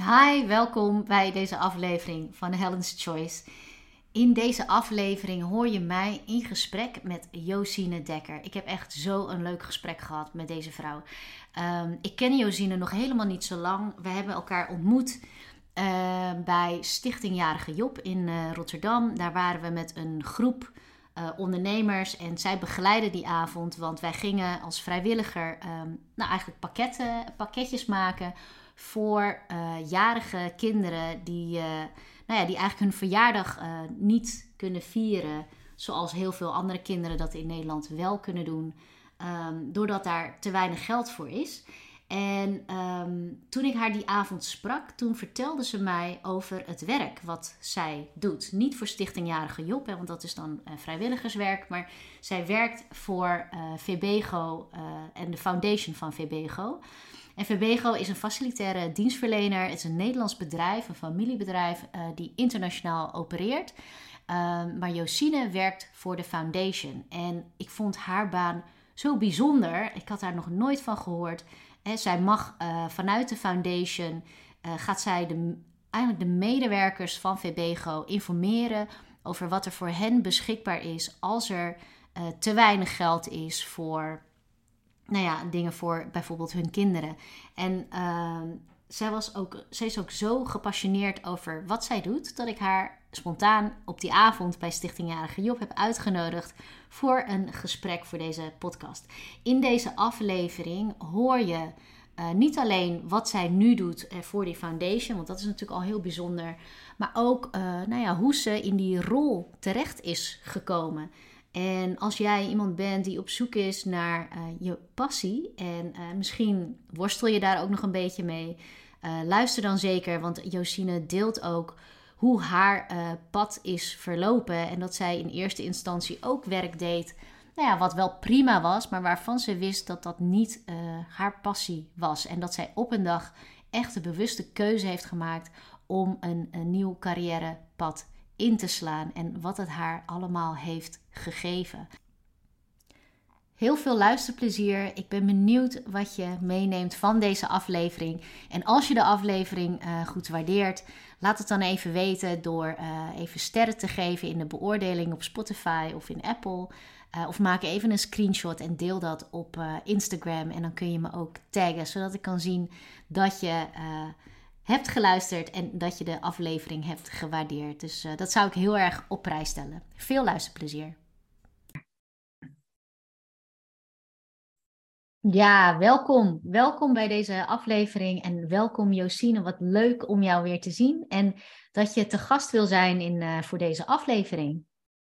Hi, welkom bij deze aflevering van Helen's Choice. In deze aflevering hoor je mij in gesprek met Josine Dekker. Ik heb echt zo een leuk gesprek gehad met deze vrouw. Um, ik ken Josine nog helemaal niet zo lang. We hebben elkaar ontmoet uh, bij Stichting Jarige Job in uh, Rotterdam. Daar waren we met een groep uh, ondernemers en zij begeleiden die avond. Want wij gingen als vrijwilliger um, nou, eigenlijk pakketten, pakketjes maken voor uh, jarige kinderen die, uh, nou ja, die eigenlijk hun verjaardag uh, niet kunnen vieren. Zoals heel veel andere kinderen dat in Nederland wel kunnen doen. Um, doordat daar te weinig geld voor is. En um, toen ik haar die avond sprak, toen vertelde ze mij over het werk wat zij doet. Niet voor Stichting Jarige Job, hè, want dat is dan vrijwilligerswerk. Maar zij werkt voor uh, VBGO en de foundation van VBGO. En VBGO is een facilitaire dienstverlener. Het is een Nederlands bedrijf, een familiebedrijf die internationaal opereert. maar Josine werkt voor de foundation. En ik vond haar baan zo bijzonder. Ik had daar nog nooit van gehoord. He, zij mag uh, vanuit de foundation, uh, gaat zij de, eigenlijk de medewerkers van VBGO informeren over wat er voor hen beschikbaar is als er uh, te weinig geld is voor nou ja, dingen voor bijvoorbeeld hun kinderen. En ehm, zij, was ook, zij is ook zo gepassioneerd over wat zij doet, dat ik haar spontaan op die avond bij Stichting Jarige Job heb uitgenodigd voor een gesprek voor deze podcast. In deze aflevering hoor je uh, niet alleen wat zij nu doet uh, voor die foundation, want dat is natuurlijk al heel bijzonder, maar ook uh, nou ja, hoe ze in die rol terecht is gekomen. En als jij iemand bent die op zoek is naar je passie en misschien worstel je daar ook nog een beetje mee, luister dan zeker, want Josine deelt ook hoe haar pad is verlopen. En dat zij in eerste instantie ook werk deed. Nou ja, wat wel prima was, maar waarvan ze wist dat dat niet haar passie was. En dat zij op een dag echt een bewuste keuze heeft gemaakt om een, een nieuw carrièrepad in te slaan. En wat het haar allemaal heeft gegeven. Heel veel luisterplezier. Ik ben benieuwd wat je meeneemt van deze aflevering. En als je de aflevering uh, goed waardeert, laat het dan even weten door uh, even sterren te geven in de beoordeling op Spotify of in Apple. Uh, of maak even een screenshot en deel dat op Instagram. En dan kun je me ook taggen, zodat ik kan zien dat je hebt geluisterd en dat je de aflevering hebt gewaardeerd. Dus dat zou ik heel erg op prijs stellen. Veel luisterplezier. Ja, welkom. Welkom bij deze aflevering en welkom Josine. Wat leuk om jou weer te zien en dat je te gast wil zijn in, uh, voor deze aflevering.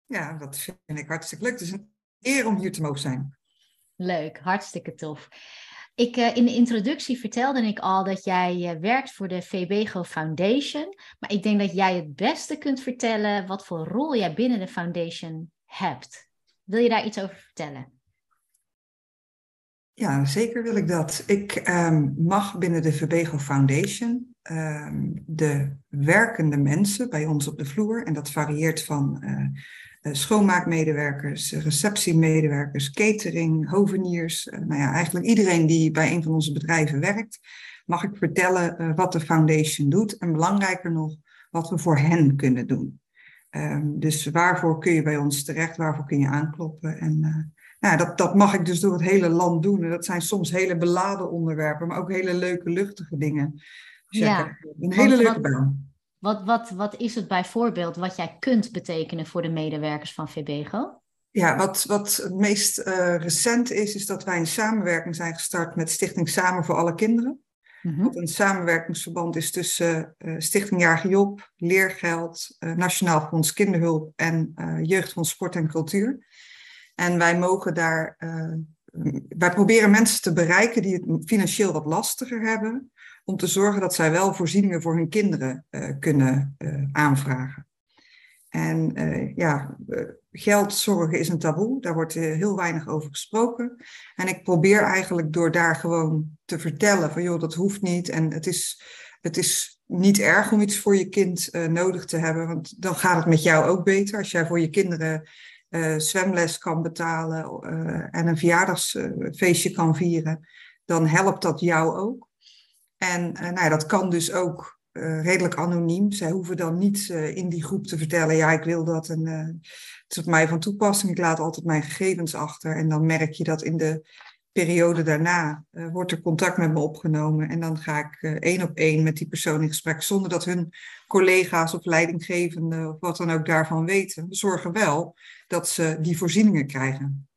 Ja, dat vind ik hartstikke leuk. Het is een eer om hier te mogen zijn. Leuk, hartstikke tof. Ik, uh, in de introductie vertelde ik al dat jij uh, werkt voor de VBGO Foundation. Maar ik denk dat jij het beste kunt vertellen wat voor rol jij binnen de foundation hebt. Wil je daar iets over vertellen? Ja, zeker wil ik dat. Ik um, mag binnen de Verbego Foundation um, de werkende mensen bij ons op de vloer, en dat varieert van uh, schoonmaakmedewerkers, receptiemedewerkers, catering, hoveniers, uh, nou ja, eigenlijk iedereen die bij een van onze bedrijven werkt, mag ik vertellen wat de foundation doet en belangrijker nog, wat we voor hen kunnen doen. Um, dus waarvoor kun je bij ons terecht, waarvoor kun je aankloppen en nou, dat, dat mag ik dus door het hele land doen. En dat zijn soms hele beladen onderwerpen, maar ook hele leuke, luchtige dingen. Dus ja, een hele leuke baan. Wat, wat, wat is het bijvoorbeeld wat jij kunt betekenen voor de medewerkers van VBGO? Ja, wat, wat het meest uh, recent is, is dat wij een samenwerking zijn gestart met Stichting Samen voor Alle Kinderen. Wat een samenwerkingsverband is tussen uh, Stichting Jarige Job, Leergeld, uh, Nationaal Fonds Kinderhulp en Jeugdfonds Sport en Cultuur. En wij mogen daar, wij proberen mensen te bereiken die het financieel wat lastiger hebben, om te zorgen dat zij wel voorzieningen voor hun kinderen uh, kunnen uh, aanvragen. En ja, geldzorgen is een taboe, daar wordt heel weinig over gesproken. En ik probeer eigenlijk door daar gewoon te vertellen van joh, dat hoeft niet en het is, het is niet erg om iets voor je kind nodig te hebben, want dan gaat het met jou ook beter. Als jij voor je kinderen zwemles kan betalen en een verjaardagsfeestje kan vieren, dan helpt dat jou ook. En nou ja, dat kan dus ook redelijk anoniem. Zij hoeven dan niet in die groep te vertellen, ja, ik wil dat en het is op mij van toepassing. Ik laat altijd mijn gegevens achter. En dan merk je dat in de periode daarna wordt er contact met me opgenomen. En dan ga ik één op één met die persoon in gesprek, zonder dat hun collega's of leidinggevenden of wat dan ook daarvan weten. We zorgen wel dat ze die voorzieningen krijgen.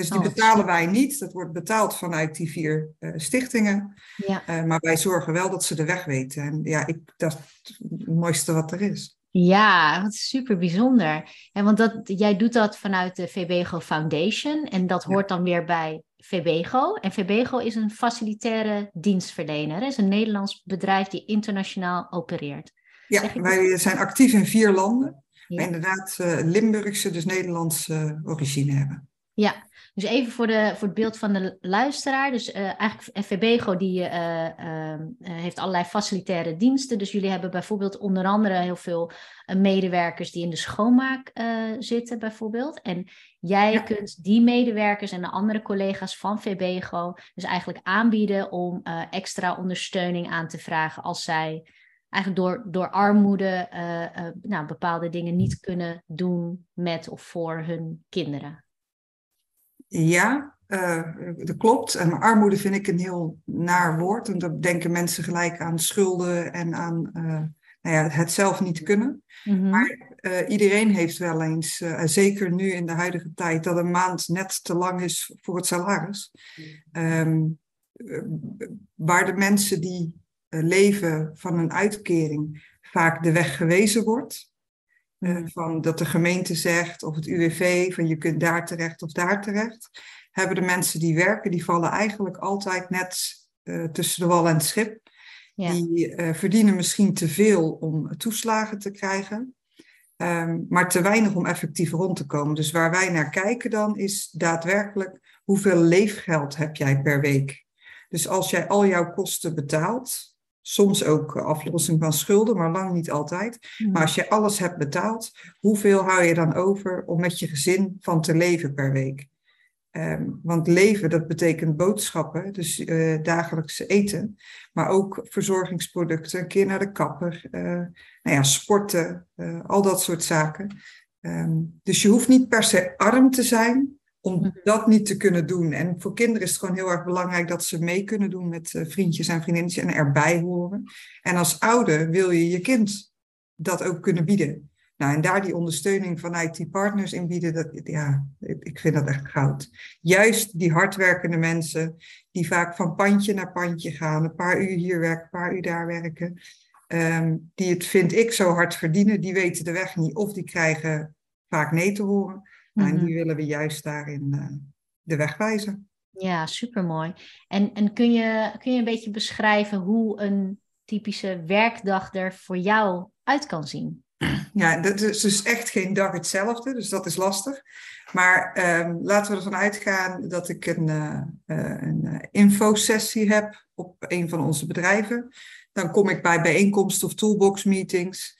Dus die oh, betalen wij niet. Dat wordt betaald vanuit die vier uh, stichtingen. Ja. maar wij zorgen wel dat ze de weg weten. En ja, ik, dat is het mooiste wat er is. Ja, wat super bijzonder. En want dat, jij doet dat vanuit de VBGO Foundation en dat hoort dan weer bij VBGO. En VBGO is een facilitaire dienstverlener. Het is een Nederlands bedrijf die internationaal opereert. Ja, wij zijn actief in vier landen. Ja. inderdaad uh, Limburgse, dus Nederlandse origine hebben. Ja, dus even voor, de, voor het beeld van de luisteraar. Dus uh, eigenlijk FVBGO die uh, heeft allerlei facilitaire diensten. Dus jullie hebben bijvoorbeeld onder andere heel veel medewerkers die in de schoonmaak zitten bijvoorbeeld. En jij kunt die medewerkers en de andere collega's van VBGO dus eigenlijk aanbieden om extra ondersteuning aan te vragen als zij eigenlijk door, door armoede nou, bepaalde dingen niet kunnen doen met of voor hun kinderen. Ja, uh, dat klopt. En armoede vind ik een heel naar woord. En dan denken mensen gelijk aan schulden en aan uh, nou ja, het zelf niet kunnen. Mhm. Maar uh, iedereen heeft wel eens, zeker nu in de huidige tijd, dat een maand net te lang is voor het salaris. Um, waar de mensen die leven van een uitkering vaak de weg gewezen wordt. Uh, van dat de gemeente zegt of het UWV van je kunt daar terecht of daar terecht. Hebben de mensen die werken, die vallen eigenlijk altijd net uh, tussen de wal en het schip. Ja. Die uh, verdienen misschien te veel om toeslagen te krijgen, um, maar te weinig om effectief rond te komen. Dus waar wij naar kijken dan is daadwerkelijk hoeveel leefgeld heb jij per week. Dus als jij al jouw kosten betaalt, Soms ook aflossing van schulden, maar lang niet altijd. Hmm. Maar als je alles hebt betaald, hoeveel hou je dan over om met je gezin van te leven per week? Um, want leven, dat betekent boodschappen, dus uh, dagelijks eten, maar ook verzorgingsproducten, een keer naar de kapper, uh, nou ja, sporten, uh, al dat soort zaken. Um, dus je hoeft niet per se arm te zijn om mhm. dat niet te kunnen doen. En voor kinderen is het gewoon heel erg belangrijk dat ze mee kunnen doen met eh, vriendjes en vriendinnetjes en erbij horen. En als ouder wil je je kind dat ook kunnen bieden. Nou, en daar die ondersteuning vanuit die partners in bieden, dat, ja, ik vind dat echt goud. Juist die hardwerkende mensen, die vaak van pandje naar pandje gaan, een paar uur hier werken, een paar uur daar werken, um, die het, vind ik, zo hard verdienen, die weten de weg niet of die krijgen vaak nee te horen. En mhm. die willen we juist daarin uh, de weg wijzen. Ja, supermooi. En, en kun, je, kun je een beetje beschrijven hoe een typische werkdag er voor jou uit kan zien? Ja, dat is dus echt geen dag hetzelfde, dus dat is lastig. Maar um, laten we ervan uitgaan dat ik een, uh, een infosessie heb op een van onze bedrijven. Dan kom ik bij bijeenkomsten of toolbox meetings.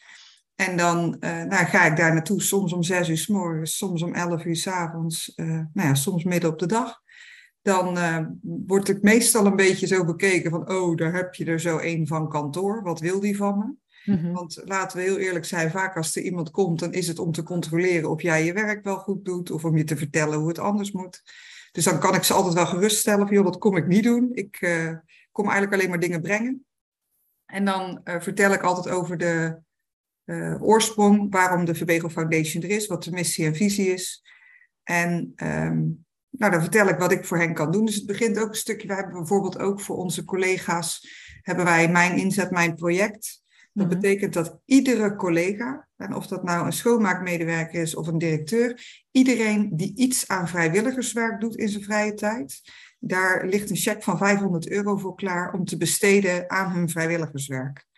En dan uh, nou, ga ik daar naartoe, soms om zes uur s morgens, soms om elf uur s avonds, uh, nou ja, soms midden op de dag. Dan uh, word ik meestal een beetje zo bekeken van, oh, daar heb je er zo een van kantoor, wat wil die van me? Mm-hmm. Want laten we heel eerlijk zijn, vaak als er iemand komt, dan is het om te controleren of jij je werk wel goed doet, of om je te vertellen hoe het anders moet. Dus dan kan ik ze altijd wel geruststellen van, joh, dat kom ik niet doen. Ik kom eigenlijk alleen maar dingen brengen. En dan vertel ik altijd over de uh, oorsprong, waarom de Verbego Foundation er is, wat de missie en visie is. En um, nou, dan vertel ik wat ik voor hen kan doen. Dus het begint ook een stukje, we hebben bijvoorbeeld ook voor onze collega's, hebben wij Mijn Inzet, Mijn Project. Dat mhm. betekent dat iedere collega, en of dat nou een schoonmaakmedewerker is of een directeur, iedereen die iets aan vrijwilligerswerk doet in zijn vrije tijd, daar ligt een cheque van 500 euro voor klaar om te besteden aan hun vrijwilligerswerk.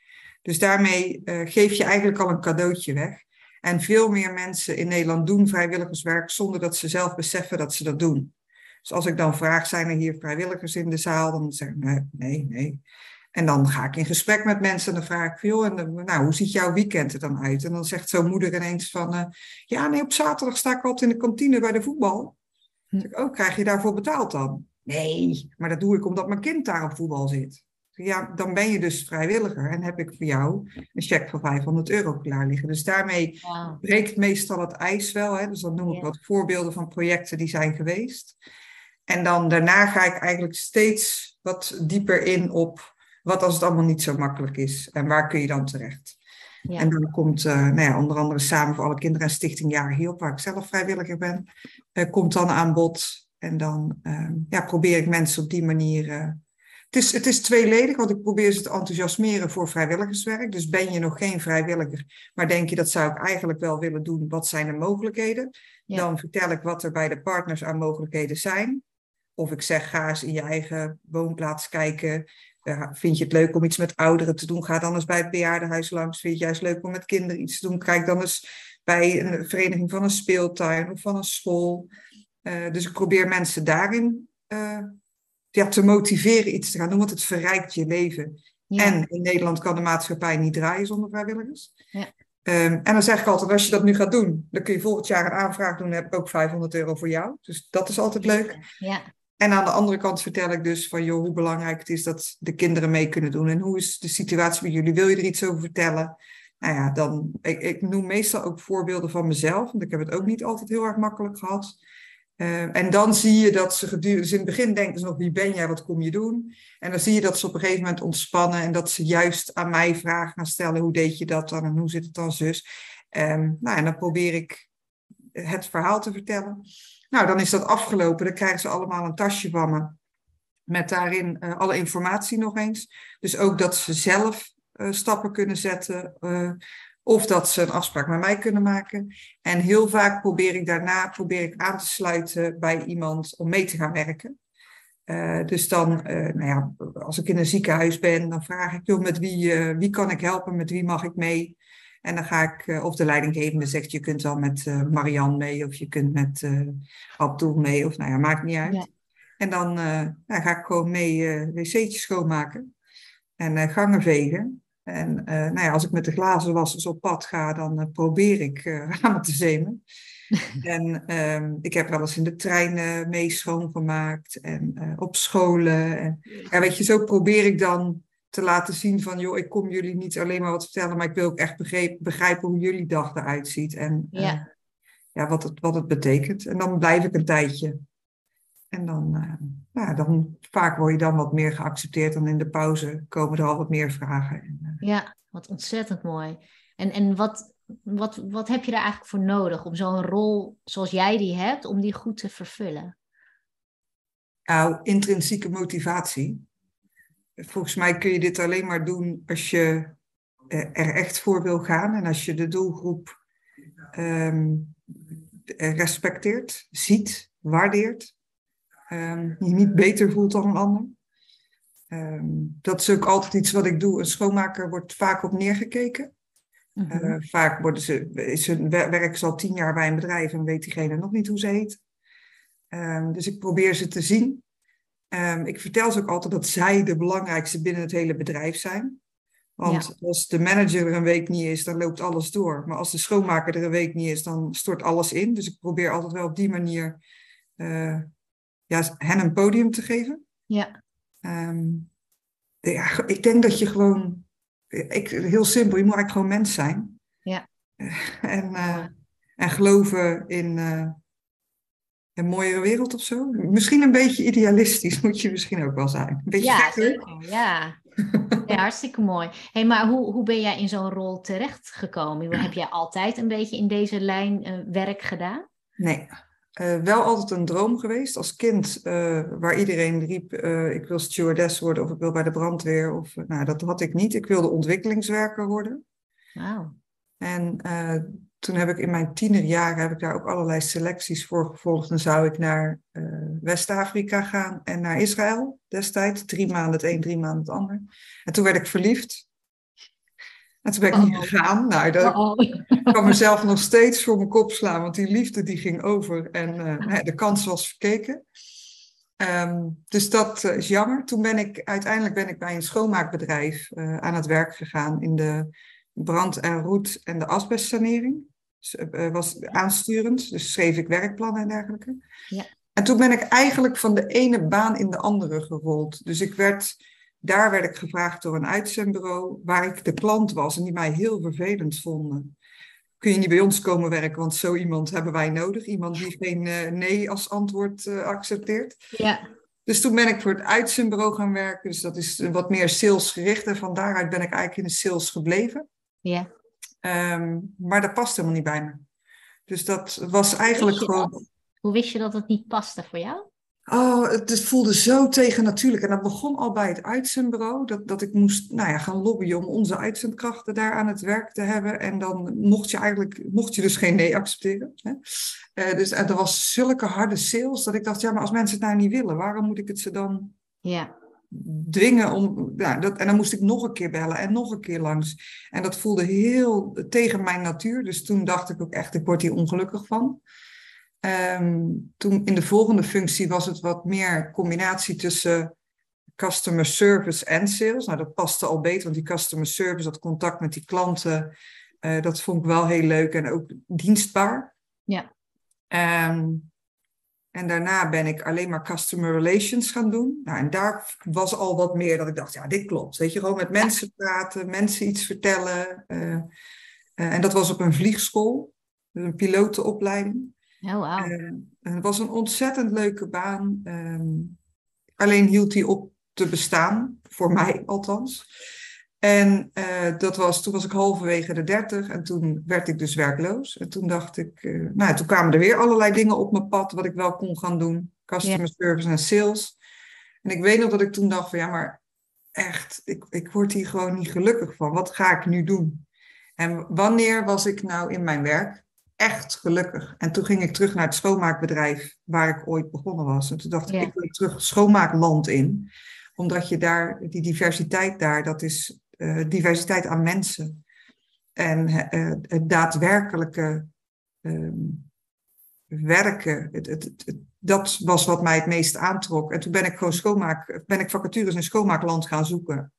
Dus daarmee uh, geef je eigenlijk al een cadeautje weg. En veel meer mensen in Nederland doen vrijwilligerswerk zonder dat ze zelf beseffen dat ze dat doen. Dus als ik dan vraag, zijn er hier vrijwilligers in de zaal? Dan zeggen ze, nee, nee. En dan ga ik in gesprek met mensen en dan vraag ik, joh, en, nou, hoe ziet jouw weekend er dan uit? En dan zegt zo'n moeder ineens van, uh, ja, nee, op zaterdag sta ik altijd in de kantine bij de voetbal. Dan zeg ik, oh, krijg je daarvoor betaald dan? Nee, maar dat doe ik omdat mijn kind daar op voetbal zit. Ja, dan ben je dus vrijwilliger en heb ik voor jou een cheque van 500 euro klaar liggen. Dus daarmee breekt meestal het ijs wel. Hè? Dus dan noem ik wat voorbeelden van projecten die zijn geweest. En dan daarna ga ik eigenlijk steeds wat dieper in op wat als het allemaal niet zo makkelijk is en waar kun je dan terecht. Ja. En dan komt uh, nou ja, onder andere Samen voor alle kinderen en Stichting Jaar Hielp, waar ik zelf vrijwilliger ben, uh, komt dan aan bod. En dan uh, ja, probeer ik mensen op die manier. Het, is, het is tweeledig, want ik probeer ze te enthousiasmeren voor vrijwilligerswerk. Dus ben je nog geen vrijwilliger, maar denk je dat zou ik eigenlijk wel willen doen, wat zijn de mogelijkheden? Dan vertel ik wat er bij de partners aan mogelijkheden zijn. Of ik zeg, ga eens in je eigen woonplaats kijken. Uh, vind je het leuk om iets met ouderen te doen? Ga dan eens bij het bejaardenhuis langs. Vind je juist leuk om met kinderen iets te doen? Kijk dan eens bij een vereniging van een speeltuin of van een school. Uh, dus ik probeer mensen daarin uh, ja, te motiveren iets te gaan doen, want het verrijkt je leven. En in Nederland kan de maatschappij niet draaien zonder vrijwilligers. Ja. Um, en dan zeg ik altijd, als je dat nu gaat doen, dan kun je volgend jaar een aanvraag doen, dan heb ik ook 500 euro voor jou. Dus dat is altijd leuk. Ja. En aan de andere kant vertel ik dus van, joh, hoe belangrijk het is dat de kinderen mee kunnen doen. En hoe is de situatie bij jullie? Wil je er iets over vertellen? Nou ja, dan, ik, ik noem meestal ook voorbeelden van mezelf, want ik heb het ook niet altijd heel erg makkelijk gehad. Uh, en dan zie je dat ze gedurende, dus in het begin denken ze nog, wie ben jij, wat kom je doen? En dan zie je dat ze op een gegeven moment ontspannen en dat ze juist aan mij vragen gaan stellen, hoe deed je dat dan en hoe zit het dan zus? Um, nou, en dan probeer ik het verhaal te vertellen. Nou, dan is dat afgelopen. Dan krijgen ze allemaal een tasje van me. Met daarin uh, alle informatie nog eens. Dus ook dat ze zelf uh, stappen kunnen zetten. Of dat ze een afspraak met mij kunnen maken. En heel vaak probeer ik daarna probeer ik aan te sluiten bij iemand om mee te gaan werken. dus dan, nou ja, als ik in een ziekenhuis ben, dan vraag ik, joh, met wie, wie kan ik helpen? Met wie mag ik mee? En dan ga ik, of de leidinggevende zegt, je kunt wel met Marianne mee, of je kunt met Abdul mee, of nou ja, maakt niet uit. En dan nou, ga ik gewoon mee wc'tjes schoonmaken en gangen vegen. En nou ja, als ik met de glazen wassers op pad ga, dan probeer ik ramen te zemen. en um, ik heb wel eens in de trein mee schoongemaakt en op scholen. En, ja, weet je, zo probeer ik dan te laten zien van, joh, ik kom jullie niet alleen maar wat vertellen, maar ik wil ook echt begrijpen, hoe jullie dag eruit ziet en ja. Uh, ja, wat, het, wat het betekent. En dan blijf ik een tijdje. En dan, uh, ja, dan vaak word je dan wat meer geaccepteerd. Dan in de pauze komen er al wat meer vragen. En, uh, ja, wat ontzettend mooi. En, en wat, wat, wat heb je daar eigenlijk voor nodig om zo'n rol zoals jij die hebt, om die goed te vervullen? Nou, intrinsieke motivatie volgens mij kun je dit alleen maar doen als je eh, er echt voor wil gaan en als je de doelgroep um, respecteert, ziet, waardeert, um, je niet beter voelt dan een ander. Um, dat is ook altijd iets wat ik doe. Een schoonmaker wordt vaak op neergekeken. Mm -hmm. uh, vaak worden ze, is hun werk al tien jaar bij een bedrijf en weet diegene nog niet hoe ze heet. dus ik probeer ze te zien ik vertel ze ook altijd dat zij de belangrijkste binnen het hele bedrijf zijn. Want als de manager er een week niet is, dan loopt alles door. Maar als de schoonmaker er een week niet is, dan stort alles in. Dus ik probeer altijd wel op die manier uh, ja, hen een podium te geven. Ja. Um, ja. Ik denk dat je gewoon, ik, heel simpel, je moet eigenlijk gewoon mens zijn. Ja. en, uh, en geloven in, uh, een mooiere wereld of zo. Misschien een beetje idealistisch moet je misschien ook wel zijn. Een beetje ja, zeker. Ja. ja, hartstikke mooi. Hey, maar hoe, hoe ben jij in zo'n rol terechtgekomen? Heb jij altijd een beetje in deze lijn uh, werk gedaan? Nee, uh, wel altijd een droom geweest als kind, uh, waar iedereen riep: ik wil stewardess worden of ik wil bij de brandweer. Of, nou, dat had ik niet. Ik wilde ontwikkelingswerker worden. Wauw. En toen heb ik in mijn tienerjaren heb ik daar ook allerlei selecties voor gevolgd. Dan zou ik naar West-Afrika gaan en naar Israël destijds. Drie maanden het een, drie maanden het ander. En toen werd ik verliefd. En toen ben ik oh. niet gegaan. Nou, dat, oh. ik kan mezelf nog steeds voor mijn kop slaan, want die liefde die ging over en uh, de kans was verkeken. Um, dus dat uh, is jammer. Toen ben ik uiteindelijk ben ik bij een schoonmaakbedrijf aan het werk gegaan in de brand en roet en de asbestsanering. Eh, was aansturend. Dus schreef ik werkplannen en dergelijke. Ja. En toen ben ik eigenlijk van de ene baan in de andere gerold. Dus ik werd Daar werd ik gevraagd door een uitzendbureau waar ik de klant was en die mij heel vervelend vonden. Kun je niet bij ons komen werken, want zo iemand hebben wij nodig. Iemand die geen uh, nee als antwoord uh, accepteert. Ja. Dus toen ben ik voor het uitzendbureau gaan werken. Dus dat is wat meer salesgericht. En van daaruit ben ik eigenlijk in de sales gebleven. Ja. Um, maar dat past helemaal niet bij me. Dus dat was eigenlijk gewoon. Dat? Hoe wist je dat het niet paste voor jou? Oh, het, voelde zo tegennatuurlijk. En dat begon al bij het uitzendbureau. Dat, dat ik moest nou ja, gaan lobbyen om onze uitzendkrachten daar aan het werk te hebben. En dan mocht je eigenlijk mocht je dus geen nee accepteren. Hè? Uh, dus en er was zulke harde sales dat ik dacht, ja, maar als mensen het nou niet willen, waarom moet ik het ze dan ja. dwingen om. Nou, dat, en dan moest ik nog een keer bellen en nog een keer langs. En dat voelde heel tegen mijn natuur. Dus toen dacht ik ook echt, ik word hier ongelukkig van. Um, toen in de volgende functie was het wat meer combinatie tussen customer service en sales. Nou, dat paste al beter, want die customer service, dat contact met die klanten, uh, dat vond ik wel heel leuk en ook dienstbaar. Ja. Um, en daarna ben ik alleen maar customer relations gaan doen. Nou, en daar was al wat meer dat ik dacht, ja, dit klopt. Weet je, gewoon met mensen praten, mensen iets vertellen. Uh, uh, en dat was op een vliegschool, een pilotenopleiding. Oh, wow. Uh, het was een ontzettend leuke baan. Um, alleen hield hij op te bestaan, voor mij althans. En uh, dat was, toen was ik halverwege de dertig en toen werd ik dus werkloos. En toen dacht ik, uh, nou toen kwamen er weer allerlei dingen op mijn pad wat ik wel kon gaan doen. Customer yeah. service en sales. En ik weet nog dat ik toen dacht van ja, maar echt, ik, ik word hier gewoon niet gelukkig van. Wat ga ik nu doen? En wanneer was ik nou in mijn werk echt gelukkig? En toen ging ik terug naar het schoonmaakbedrijf waar ik ooit begonnen was. En toen dacht ik, ik wil terug schoonmaakland in. Omdat je daar, die diversiteit daar, dat is uh, diversiteit aan mensen. En uh, het daadwerkelijke um, werken, het, het, het, dat was wat mij het meest aantrok. En toen ben ik gewoon schoonmaak, ben ik vacatures in schoonmaakland gaan zoeken.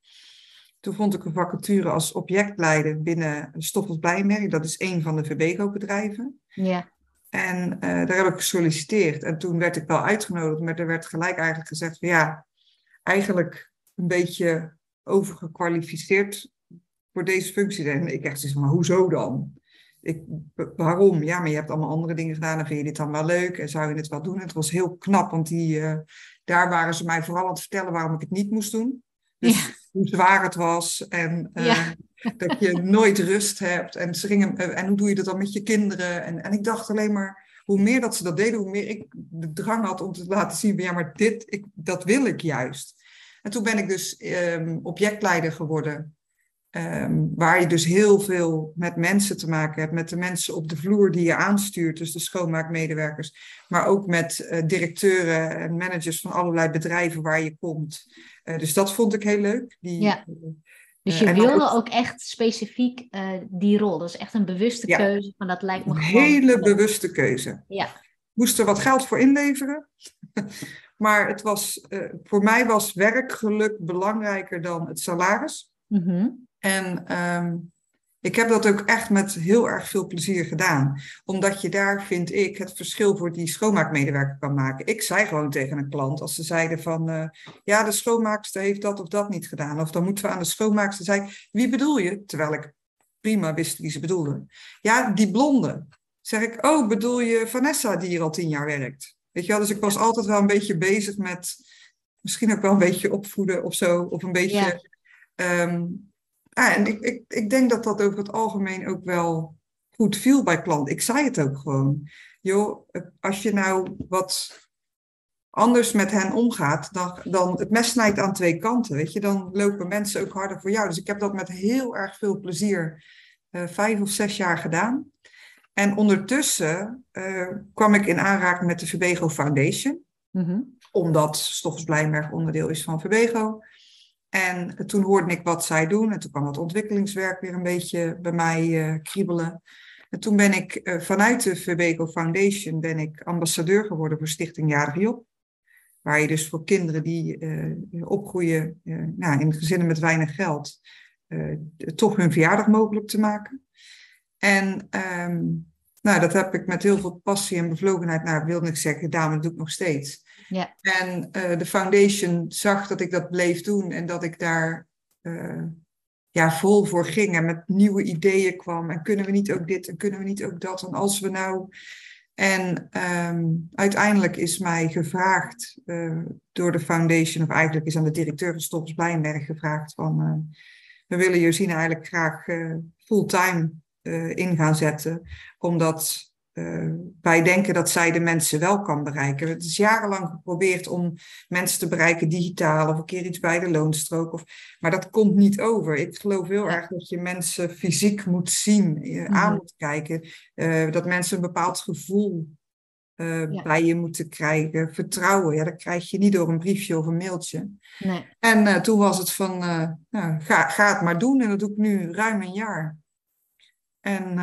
Toen vond ik een vacature als objectleider binnen Stoffels Blijmerk. Dat is een van de Verbego-bedrijven. Ja. En uh, daar heb ik gesolliciteerd. En toen werd ik wel uitgenodigd, maar er werd gelijk eigenlijk gezegd van ja, eigenlijk een beetje overgekwalificeerd voor deze functie. En ik echt zoiets maar hoezo dan? Ik, waarom? Ja, maar je hebt allemaal andere dingen gedaan en vind je dit dan wel leuk en zou je het wel doen? het was heel knap, want die, uh, daar waren ze mij vooral aan het vertellen waarom ik het niet moest doen. Dus ja. Hoe zwaar het was en ja. dat je nooit rust hebt. En, gingen, uh, en hoe doe je dat dan met je kinderen? En, en ik dacht alleen maar, hoe meer dat ze dat deden, hoe meer ik de drang had om te laten zien, ja, maar dit, ik, dat wil ik juist. En toen ben ik dus um, objectleider geworden. Um, waar je dus heel veel met mensen te maken hebt. Met de mensen op de vloer die je aanstuurt. Dus de schoonmaakmedewerkers. Maar ook met uh, directeuren en managers van allerlei bedrijven waar je komt. Uh, dus dat vond ik heel leuk. Die, ja. Dus je wilde ook... ook echt specifiek die rol. Dat is echt een bewuste ja. keuze. Van dat lijkt me een gewoon... hele bewuste keuze. Ja. Moest er wat geld voor inleveren. Maar het was, voor mij was werkgeluk belangrijker dan het salaris. Mm -hmm. En um, ik heb dat ook echt met heel erg veel plezier gedaan. Omdat je daar, vind ik, het verschil voor die schoonmaakmedewerker kan maken. Ik zei gewoon tegen een klant, als ze zeiden van... Uh, ja, de schoonmaakster heeft dat of dat niet gedaan. Of dan moeten we aan de schoonmaakster zeggen... Wie bedoel je? Terwijl ik prima wist wie ze bedoelde. Ja, die blonde. Zeg ik, oh, bedoel je Vanessa die hier al tien jaar werkt? Weet je wel, dus ik was altijd wel een beetje bezig met misschien ook wel een beetje opvoeden of zo. Of een beetje. Ja. Um, ah, en ik, ik, ik denk dat dat over het algemeen ook wel goed viel bij klanten. Ik zei het ook gewoon. Joh, als je nou wat anders met hen omgaat, dan, dan het mes snijdt aan twee kanten. Weet je, dan lopen mensen ook harder voor jou. Dus ik heb dat met heel erg veel plezier uh, vijf of zes jaar gedaan. En ondertussen uh, kwam ik in aanraking met de Verbego Foundation. Mm-hmm. Omdat Stoffels onderdeel is van Verbego. En toen hoorde ik wat zij doen. En toen kwam het ontwikkelingswerk weer een beetje bij mij uh, kriebelen. En toen ben ik uh, vanuit de Verbego Foundation ben ik ambassadeur geworden voor Stichting Jarig Job. Waar je dus voor kinderen die opgroeien nou, in gezinnen met weinig geld, toch hun verjaardag mogelijk te maken. En um, nou, dat heb ik met heel veel passie en bevlogenheid, nou, wilde ik zeggen, gedaan, dat doe ik nog steeds. Ja. En uh, de foundation zag dat ik dat bleef doen en dat ik daar uh, ja, vol voor ging en met nieuwe ideeën kwam. En kunnen we niet ook dit en kunnen we niet ook dat? En als we nou. En um, uiteindelijk is mij gevraagd uh, door de foundation, of eigenlijk is aan de directeur van Blijnberg gevraagd van we willen Josine eigenlijk graag fulltime in gaan zetten, omdat uh, wij denken dat zij de mensen wel kan bereiken. Het is jarenlang geprobeerd om mensen te bereiken digitaal of een keer iets bij de loonstrook. Of, maar dat komt niet over. Ik geloof heel erg dat je mensen fysiek moet zien, uh, aan moet kijken. Uh, dat mensen een bepaald gevoel ja. bij je moeten krijgen. Vertrouwen, ja, dat krijg je niet door een briefje of een mailtje. Nee. En toen was het van, nou, ga, ga het maar doen. En dat doe ik nu ruim een jaar. En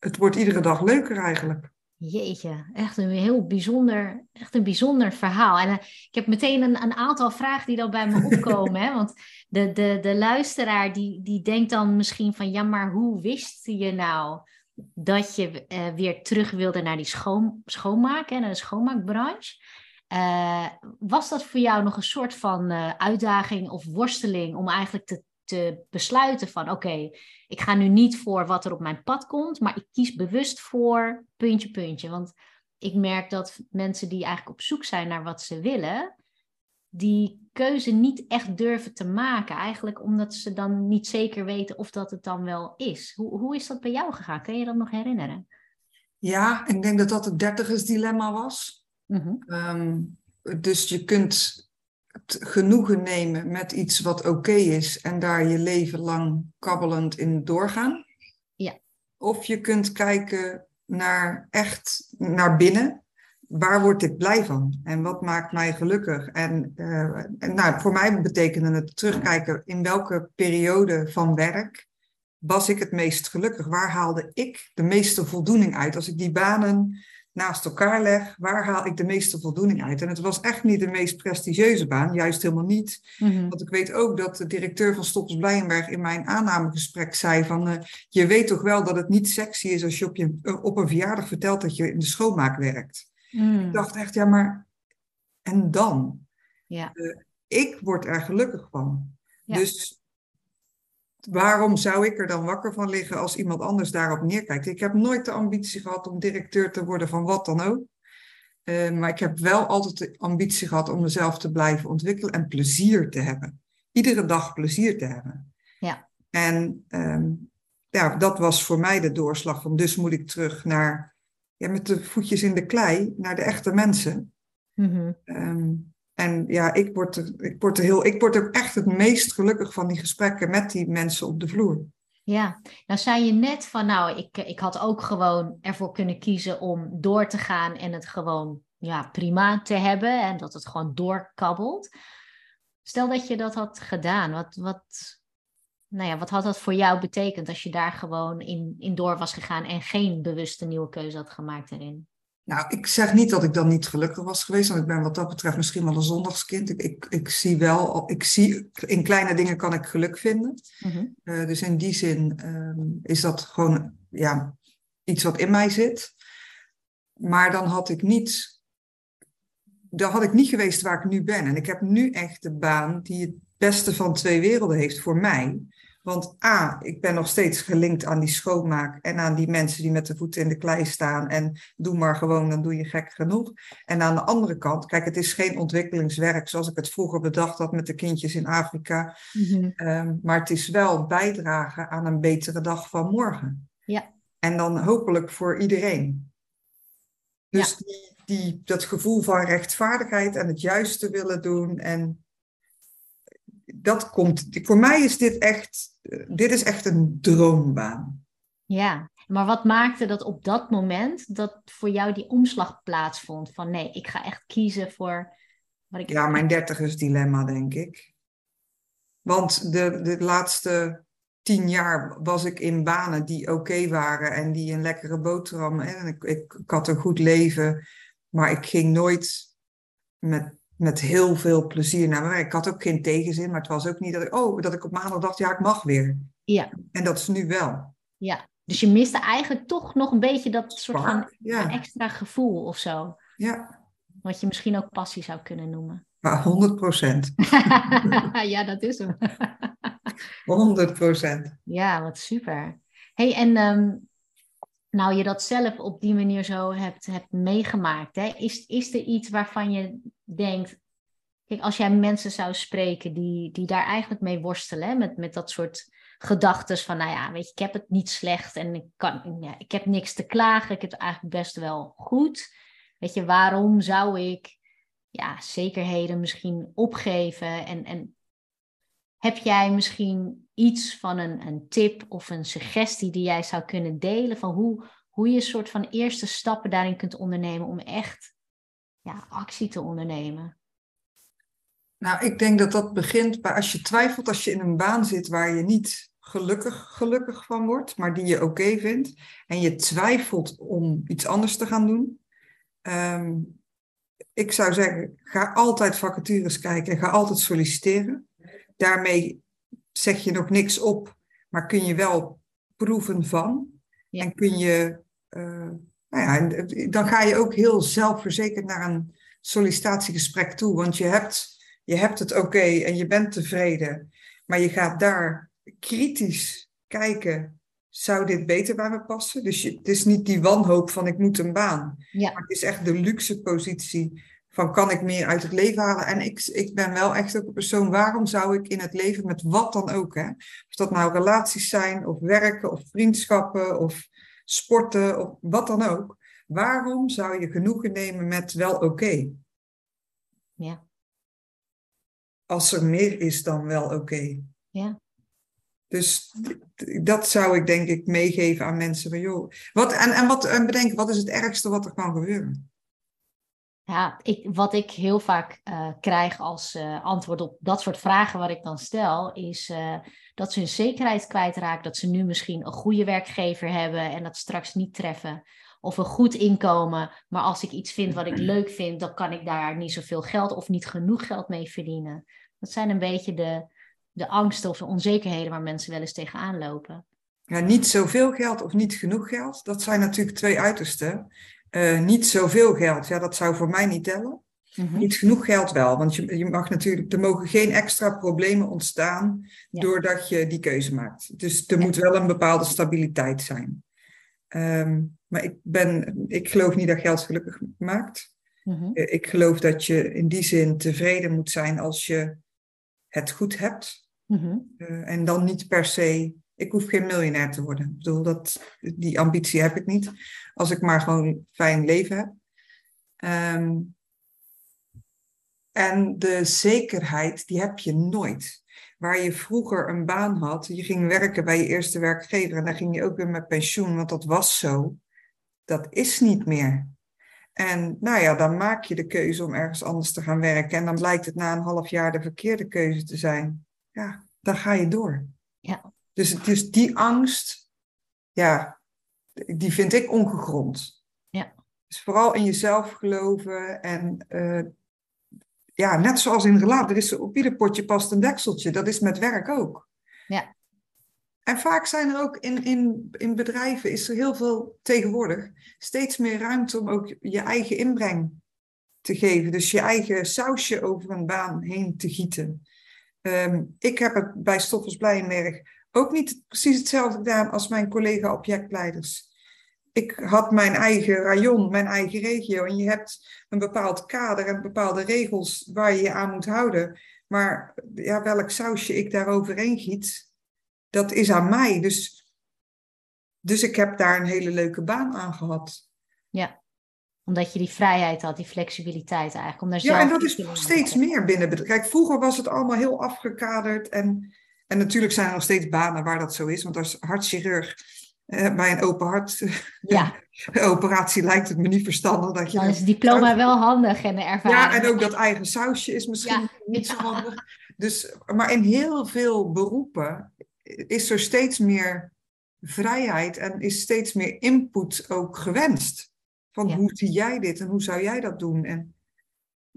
het wordt iedere dag leuker eigenlijk. Jeetje, echt een heel bijzonder, echt een bijzonder verhaal. En uh, ik heb meteen een, een, aantal vragen die dan bij me opkomen. hè? Want de, de, de luisteraar die, die denkt dan misschien van... ja, maar hoe wist je nou dat je uh, weer terug wilde naar die schoon, schoonmaak, naar de schoonmaakbranche? Uh, was dat voor jou nog een soort van uitdaging of worsteling om eigenlijk te te besluiten van oké, ik ga nu niet voor wat er op mijn pad komt, maar ik kies bewust voor puntje, puntje. Want ik merk dat mensen die eigenlijk op zoek zijn naar wat ze willen, die keuze niet echt durven te maken. Eigenlijk omdat ze dan niet zeker weten of dat het dan wel is. Hoe, hoe is dat bij jou gegaan? Kun je dat nog herinneren? Ja, ik denk dat dat het dertigersdilemma was. Mm um, dus je kunt genoegen nemen met iets wat oké is en daar je leven lang kabbelend in doorgaan. Ja. Of je kunt kijken naar echt naar binnen. Waar word ik blij van? En wat maakt mij gelukkig? En, uh, en nou, voor mij betekende het terugkijken in welke periode van werk was ik het meest gelukkig? Waar haalde ik de meeste voldoening uit? Als ik die banen naast elkaar leg, waar haal ik de meeste voldoening uit? En het was echt niet de meest prestigieuze baan, juist helemaal niet. Mhm. Want ik weet ook dat de directeur van Stoppels Blijenberg in mijn aannamegesprek zei van, uh, je weet toch wel dat het niet sexy is als je op, je, uh, op een verjaardag vertelt dat je in de schoonmaak werkt. Mm. Ik dacht echt, ja maar, en dan? Ja. Uh, ik word er gelukkig van. Ja. Dus waarom zou ik er dan wakker van liggen als iemand anders daarop neerkijkt? Ik heb nooit de ambitie gehad om directeur te worden van wat dan ook. Uh, maar ik heb wel altijd de ambitie gehad om mezelf te blijven ontwikkelen en plezier te hebben. Iedere dag plezier te hebben. Ja. En um, ja, dat was voor mij de doorslag van dus moet ik terug naar, ja, met de voetjes in de klei, naar de echte mensen. Mm -hmm. um, en ja, ik word, ik, word er heel, ik word er echt het meest gelukkig van die gesprekken met die mensen op de vloer. Ja, nou zei je net van nou, ik, ik had ook gewoon ervoor kunnen kiezen om door te gaan en het gewoon ja, prima te hebben en dat het gewoon doorkabbelt. Stel dat je dat had gedaan, wat, wat, nou ja, wat had dat voor jou betekend als je daar gewoon in, in door was gegaan en geen bewuste nieuwe keuze had gemaakt erin? Nou, ik zeg niet dat ik dan niet gelukkig was geweest, want ik ben wat dat betreft misschien wel een zondagskind. Ik, ik, ik zie wel, ik zie, in kleine dingen kan ik geluk vinden. Mm-hmm. Uh, dus in die zin um, is dat gewoon ja, iets wat in mij zit. Maar dan had ik niet, dan had ik niet geweest waar ik nu ben. En ik heb nu echt de baan die het beste van twee werelden heeft voor mij. Want A, ik ben nog steeds gelinkt aan die schoonmaak en aan die mensen die met de voeten in de klei staan. En doe maar gewoon, dan doe je gek genoeg. En aan de andere kant, kijk, het is geen ontwikkelingswerk zoals ik het vroeger bedacht had met de kindjes in Afrika. Mm-hmm. Um, maar het is wel bijdragen aan een betere dag van morgen. Ja. En dan hopelijk voor iedereen. Dus Ja. die, die, dat gevoel van rechtvaardigheid en het juiste willen doen en dat komt, voor mij is dit echt, dit is echt een droombaan. Ja, maar wat maakte dat op dat moment dat voor jou die omslag plaatsvond? Van nee, ik ga echt kiezen voor wat ik. Ja, mijn dertigers dilemma, denk ik. Want de, de laatste tien jaar was ik in banen die oké okay waren en die een lekkere boterham. En ik, ik, ik had een goed leven, maar ik ging nooit met met heel veel plezier naar werk. Ik had ook geen tegenzin, maar het was ook niet dat ik, oh, dat ik op maandag dacht, ja, ik mag weer. Ja. En dat is nu wel. Ja, dus je miste eigenlijk toch nog een beetje dat soort van ja. extra gevoel of zo. Ja. Wat je misschien ook passie zou kunnen noemen. Maar 100 procent. ja, dat is hem. 100 procent. Ja, wat super. hey, en um, nou je dat zelf op die manier zo hebt, hebt meegemaakt, hè? Is, is er iets waarvan je denkt, kijk, als jij mensen zou spreken die, die daar eigenlijk mee worstelen? Met, met dat soort gedachten van, nou ja, weet je, ik heb het niet slecht en ik, kan, ja, ik heb niks te klagen, ik heb het eigenlijk best wel goed. Weet je, waarom zou ik ja, zekerheden misschien opgeven? En, en heb jij misschien iets van een, een tip of een suggestie die jij zou kunnen delen van hoe, hoe je een soort van eerste stappen daarin kunt ondernemen om echt ja, actie te ondernemen? Nou, ik denk dat dat begint bij als je twijfelt, als je in een baan zit waar je niet gelukkig, gelukkig van wordt, maar die je oké vindt, en je twijfelt om iets anders te gaan doen. Ehm, ik zou zeggen, ga altijd vacatures kijken en ga altijd solliciteren. Daarmee zeg je nog niks op, maar kun je wel proeven van. En kun je, uh, nou ja, dan ga je ook heel zelfverzekerd naar een sollicitatiegesprek toe. Want je hebt, je hebt het oké en je bent tevreden. Maar je gaat daar kritisch kijken, zou dit beter bij me passen? Dus je, het is niet die wanhoop van ik moet een baan. Ja. Maar het is echt de luxe positie van kan ik meer uit het leven halen? En ik, ik ben wel echt ook een persoon, waarom zou ik in het leven met wat dan ook, hè? of dat nou relaties zijn, of werken, of vriendschappen, of sporten, of wat dan ook. Waarom zou je genoegen nemen met wel oké? Ja. Als er meer is dan wel oké. Ja. Dus dat zou ik denk ik meegeven aan mensen. Van, joh, wat, en, en, wat, en bedenken, wat is het ergste wat er kan gebeuren? Ja, ik, wat ik heel vaak uh, krijg als uh, antwoord op dat soort vragen wat ik dan stel, is uh, dat ze hun zekerheid kwijtraken. Dat ze nu misschien een goede werkgever hebben en dat straks niet treffen. Of een goed inkomen, maar als ik iets vind wat ik leuk vind, dan kan ik daar niet zoveel geld of niet genoeg geld mee verdienen. Dat zijn een beetje de, de angsten of de onzekerheden waar mensen wel eens tegenaan lopen. Ja, niet zoveel geld of niet genoeg geld, dat zijn natuurlijk twee uitersten. Uh, niet zoveel geld, ja, dat zou voor mij niet tellen. Mhm. Niet genoeg geld wel, want je, je mag natuurlijk, er mogen geen extra problemen ontstaan doordat je die keuze maakt. Dus er moet wel een bepaalde stabiliteit zijn. Um, maar ik, ben, ik geloof niet dat geld gelukkig maakt. Mm Ik geloof dat je in die zin tevreden moet zijn als je het goed hebt. uh, en dan niet per se ik hoef geen miljonair te worden. Ik bedoel, dat, die ambitie heb ik niet. Als ik maar gewoon een fijn leven heb. Ehm, en de zekerheid, die heb je nooit. Waar je vroeger een baan had, je ging werken bij je eerste werkgever en dan ging je ook weer met pensioen, want dat was zo. Dat is niet meer. En nou ja, dan maak je de keuze om ergens anders te gaan werken. En dan blijkt het na een half jaar de verkeerde keuze te zijn. Ja, dan ga je door. Ja. Dus het is die angst, ja, die vind ik ongegrond. Ja. Dus vooral in jezelf geloven en uh, ja, net zoals in relatie, er is op ieder potje past een dekseltje. Dat is met werk ook. Ja. En vaak zijn er ook in, in, in bedrijven, is er heel veel tegenwoordig, steeds meer ruimte om ook je eigen inbreng te geven. Dus je eigen sausje over een baan heen te gieten. Um, ik heb het bij Stoffels Blijenberg ook niet precies hetzelfde gedaan als mijn collega-objectleiders. Ik had mijn eigen rayon, mijn eigen regio. En je hebt een bepaald kader en bepaalde regels waar je je aan moet houden. Maar ja, welk sausje ik daar overheen giet, dat is aan mij. Dus, dus ik heb daar een hele leuke baan aan gehad. Ja, omdat je die vrijheid had, die flexibiliteit eigenlijk. Om daar ja, en dat is steeds meer binnen. Kijk, vroeger was het allemaal heel afgekaderd en en natuurlijk zijn er nog steeds banen waar dat zo is, want als hartchirurg eh, bij een open hart ja. operatie lijkt het me niet verstandig dat je. Dan is het diploma wel handig en de ervaring. Ja, en ook dat eigen sausje is misschien niet zo handig. Dus, maar in heel veel beroepen is er steeds meer vrijheid en is steeds meer input ook gewenst. Van hoe zie jij dit en hoe zou jij dat doen? En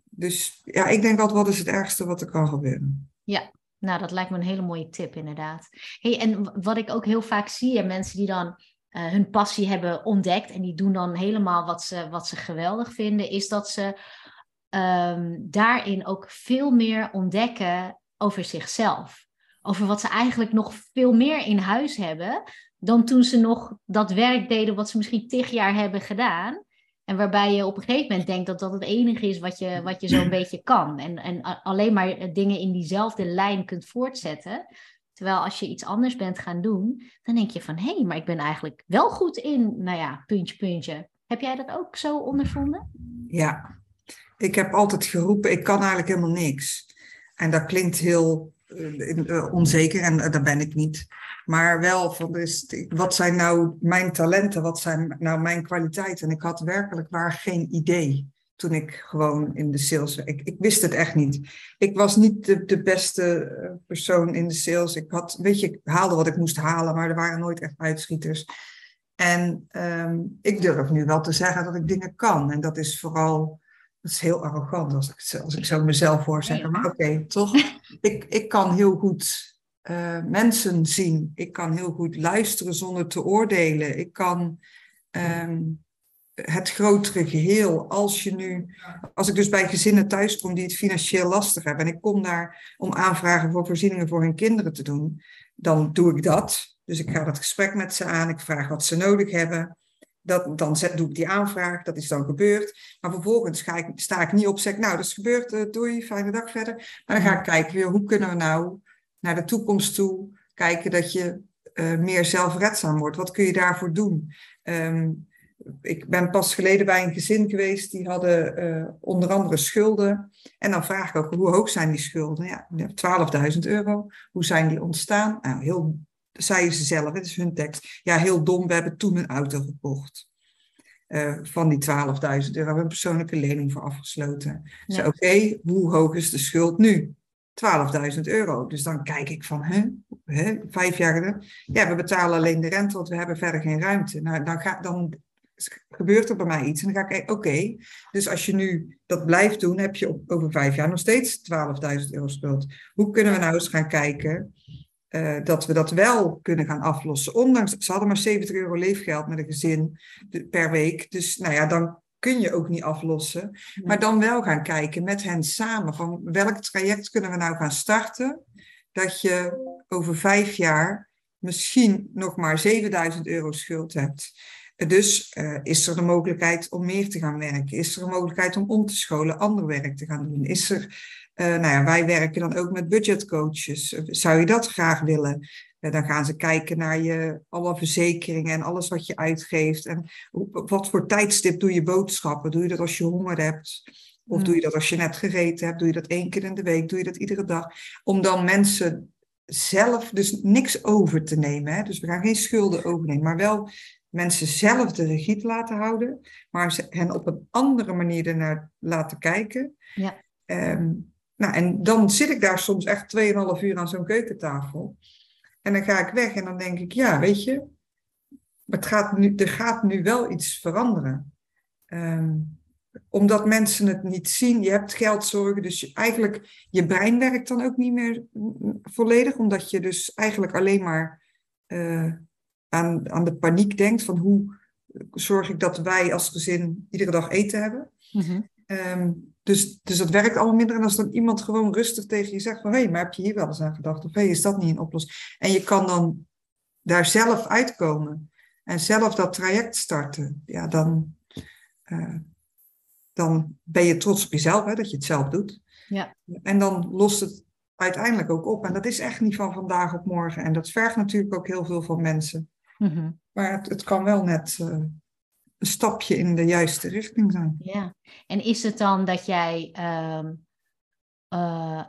dus ja, ik denk altijd, wat is het ergste wat er kan gebeuren? Ja, nou, dat lijkt me een hele mooie tip, inderdaad. Hey, en wat ik ook heel vaak zie, en mensen die dan uh, hun passie hebben ontdekt en die doen dan helemaal wat ze, wat ze geweldig vinden, is dat ze ehm, daarin ook veel meer ontdekken over zichzelf. Over wat ze eigenlijk nog veel meer in huis hebben dan toen ze nog dat werk deden wat ze misschien tig jaar hebben gedaan. En waarbij je op een gegeven moment denkt dat dat het enige is wat je, wat je zo'n beetje kan. En, en alleen maar dingen in diezelfde lijn kunt voortzetten. Terwijl als je iets anders bent gaan doen, dan denk je van hé, hey, maar ik ben eigenlijk wel goed in, nou ja, puntje, puntje. Heb jij dat ook zo ondervonden? Ja, ik heb altijd geroepen, ik kan eigenlijk helemaal niks. En dat klinkt heel onzeker en uh, dat ben ik niet. Maar wel van, dus, wat zijn nou mijn talenten, wat zijn nou mijn kwaliteiten? En ik had werkelijk waar geen idee toen ik gewoon in de sales. Ik, ik wist het echt niet. Ik was niet de, beste persoon in de sales. Ik had, weet je, ik haalde wat ik moest halen, maar er waren nooit echt uitschieters. En um, ik durf nu wel te zeggen dat ik dingen kan. En dat is vooral dat is heel arrogant als ik, als ik zo mezelf hoor zeggen. Maar oké, toch? Ik, ik kan heel goed uh, mensen zien. Ik kan heel goed luisteren zonder te oordelen. Ik kan um, het grotere geheel. Als je nu, als ik dus bij gezinnen thuis kom die het financieel lastig hebben. En ik kom daar om aanvragen voor voorzieningen voor hun kinderen te doen. Dan doe ik dat. Dus ik ga dat gesprek met ze aan. Ik vraag wat ze nodig hebben. Dat, dan zet, doe ik die aanvraag, dat is dan gebeurd. Maar vervolgens ga ik, sta ik niet op zeg, nou dat is gebeurd, uh, doei, fijne dag verder. Maar dan ga ik kijken weer, hoe kunnen we nou naar de toekomst toe kijken dat je uh, meer zelfredzaam wordt. Wat kun je daarvoor doen? Um, ik ben pas geleden bij een gezin geweest, die hadden uh, onder andere schulden. En dan vraag ik ook, hoe hoog zijn die schulden? Ja, 12.000 euro. Hoe zijn die ontstaan? Nou, heel zeiden ze zelf, het is hun tekst. Ja, heel dom, we hebben toen een auto gekocht. Uh, van die 12.000 euro. We hebben een persoonlijke lening voor afgesloten. Ja. oké, hoe hoog is de schuld nu? 12.000 euro. Dus dan kijk ik van, hè, hè, vijf jaar geleden. Ja, we betalen alleen de rente, want we hebben verder geen ruimte. Nou, dan, ga, dan gebeurt er bij mij iets. En dan ga ik kijken, oké, dus als je nu dat blijft doen, heb je op, over vijf jaar nog steeds 12.000 euro schuld. Hoe kunnen we nou eens gaan kijken uh, dat we dat wel kunnen gaan aflossen. Ondanks, ze hadden maar 70 euro leefgeld met een gezin per week. Dus nou ja, dan kun je ook niet aflossen. Maar dan wel gaan kijken met hen samen van welk traject kunnen we nou gaan starten. Dat je over vijf jaar misschien nog maar 7000 euro schuld hebt. Dus uh, is er de mogelijkheid om meer te gaan werken? Is er een mogelijkheid om om te scholen, ander werk te gaan doen? Is er uh, nou ja, wij werken dan ook met budgetcoaches. Zou je dat graag willen? Uh, dan gaan ze kijken naar je, alle verzekeringen en alles wat je uitgeeft. En op wat voor tijdstip doe je boodschappen? Doe je dat als je honger hebt? Of doe je dat als je net gegeten hebt? Doe je dat één keer in de week? Doe je dat iedere dag? Om dan mensen zelf dus niks over te nemen. Hè? Dus we gaan geen schulden overnemen, maar wel mensen zelf de regie te laten houden, maar hen op een andere manier ernaar laten kijken. Ja. Um, nou, en dan zit ik daar soms echt 2,5 uur aan zo'n keukentafel. En dan ga ik weg en dan denk ik, ja, weet je, het gaat nu, er gaat nu wel iets veranderen. Um, omdat mensen het niet zien, je hebt geldzorgen, dus je, eigenlijk je brein werkt dan ook niet meer volledig, omdat je dus eigenlijk alleen maar uh, aan, aan de paniek denkt van hoe zorg ik dat wij als gezin iedere dag eten hebben. Mm. Um, dus, dus dat werkt allemaal minder. En als dan iemand gewoon rustig tegen je zegt van... hé, hey, maar heb je hier wel eens aan gedacht? Of hé, hey, is dat niet een oplossing? En je kan dan daar zelf uitkomen. En zelf dat traject starten. Ja, dan, uh, dan ben je trots op jezelf, hè, dat je het zelf doet. Ja. En dan lost het uiteindelijk ook op. En dat is echt niet van vandaag op morgen. En dat vergt natuurlijk ook heel veel van mensen. Mm -hmm. Maar het, het, kan wel net... Uh, een stapje in de juiste richting zijn. Ja, en is het dan dat jij, uh, uh,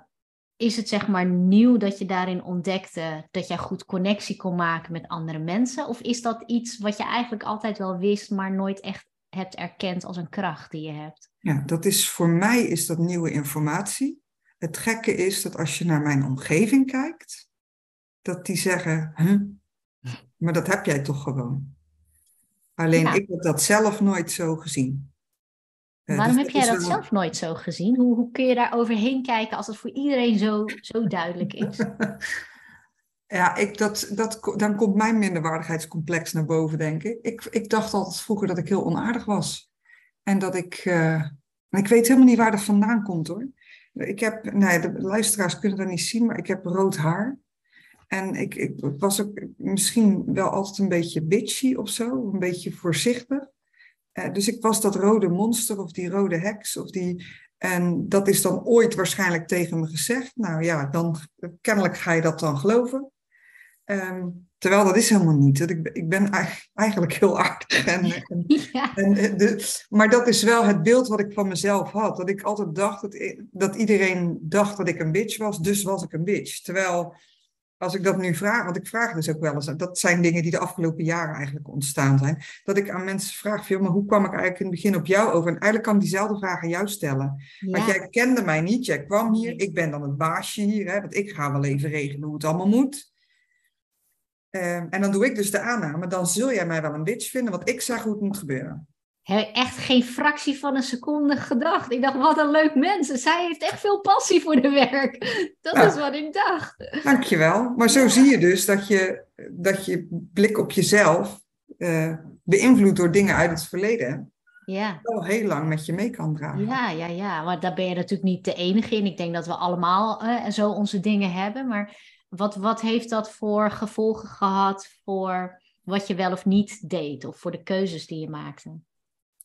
is het zeg maar nieuw dat je daarin ontdekte dat jij goed connectie kon maken met andere mensen? Of is dat iets wat je eigenlijk altijd wel wist, maar nooit echt hebt erkend als een kracht die je hebt? Ja, dat is voor mij is dat nieuwe informatie. Het gekke is dat als je naar mijn omgeving kijkt, dat die zeggen, huh? maar dat heb jij toch gewoon. Alleen ik heb dat zelf nooit zo gezien. Uh, Waarom dus heb jij dat wel... zelf nooit zo gezien? Hoe, hoe kun je daar overheen kijken als het voor iedereen zo, zo duidelijk is? ja, ik, dat, dat, dan komt mijn minderwaardigheidscomplex naar boven, denk ik. ik. Ik dacht altijd vroeger dat ik heel onaardig was. En dat ik uh, ik weet helemaal niet waar dat vandaan komt hoor. Ik heb, nee, de luisteraars kunnen dat niet zien, maar ik heb rood haar. En ik, ik was ook misschien wel altijd een beetje bitchy of zo, een beetje voorzichtig. Uh, dus ik was dat rode monster of die rode heks of die. En dat is dan ooit waarschijnlijk tegen me gezegd. Nou ja, dan kennelijk ga je dat dan geloven. Um, terwijl dat is helemaal niet. Ik, ik ben eigenlijk heel aardig. En, en, ja. en de, maar dat is wel het beeld wat ik van mezelf had. Dat ik altijd dacht dat, dat iedereen dacht dat ik een bitch was, dus was ik een bitch. Terwijl als ik dat nu vraag, want ik vraag dus ook wel eens, dat zijn dingen die de afgelopen jaren eigenlijk ontstaan zijn, dat ik aan mensen vraag, maar hoe kwam ik eigenlijk in het begin op jou over? En eigenlijk kan ik diezelfde vraag aan jou stellen. Want jij kende mij niet, jij kwam hier, ik ben dan het baasje hier, hè, want ik ga wel even regelen hoe het allemaal moet. Ehm, en dan doe ik dus de aanname, dan zul jij mij wel een bitch vinden, want ik zeg hoe het moet gebeuren heb ik echt geen fractie van een seconde gedacht. Ik dacht, wat een leuk mens. Zij heeft echt veel passie voor de werk. Dat is wat ik dacht. Dankjewel. Maar zo zie je dus dat je, dat je blik op jezelf, uh, beïnvloed door dingen uit het verleden, ja. wel heel lang met je mee kan dragen. Ja, ja, ja. Maar daar ben je natuurlijk niet de enige in. Ik denk dat we allemaal uh, zo onze dingen hebben. Maar wat, wat heeft dat voor gevolgen gehad voor wat je wel of niet deed? Of voor de keuzes die je maakte?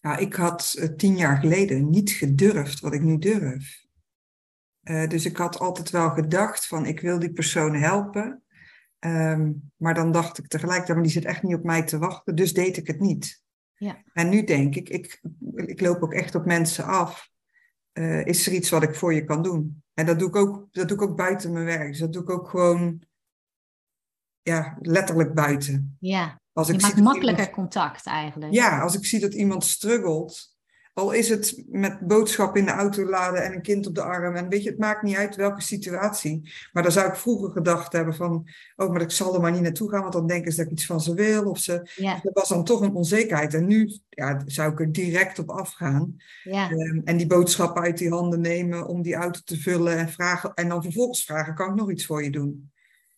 Nou, ik had uh, tien jaar geleden niet gedurfd wat ik nu durf. Uh, dus ik had altijd wel gedacht van ik wil die persoon helpen. Um, maar dan dacht ik tegelijkertijd, maar die zit echt niet op mij te wachten, dus deed ik het niet. Ja. En nu denk ik, ik, ik loop ook echt op mensen af. Uh, is er iets wat ik voor je kan doen? En dat doe ik ook, dat doe ik ook buiten mijn werk. Dus dat doe ik ook gewoon ja, letterlijk buiten. Ja. Als je ik maakt makkelijker contact eigenlijk. Ja, als ik zie dat iemand struggelt, al is het met boodschap in de auto laden en een kind op de arm. En weet je, het maakt niet uit welke situatie. Maar dan zou ik vroeger gedacht hebben van, oh, maar ik zal er maar niet naartoe gaan, want dan denken ze dat ik iets van ze wil. Of ze, ja. Dat was dan toch een onzekerheid. En nu ja, zou ik er direct op afgaan. Ja. Um, en die boodschap uit die handen nemen om die auto te vullen en vragen. En dan vervolgens vragen, kan ik nog iets voor je doen?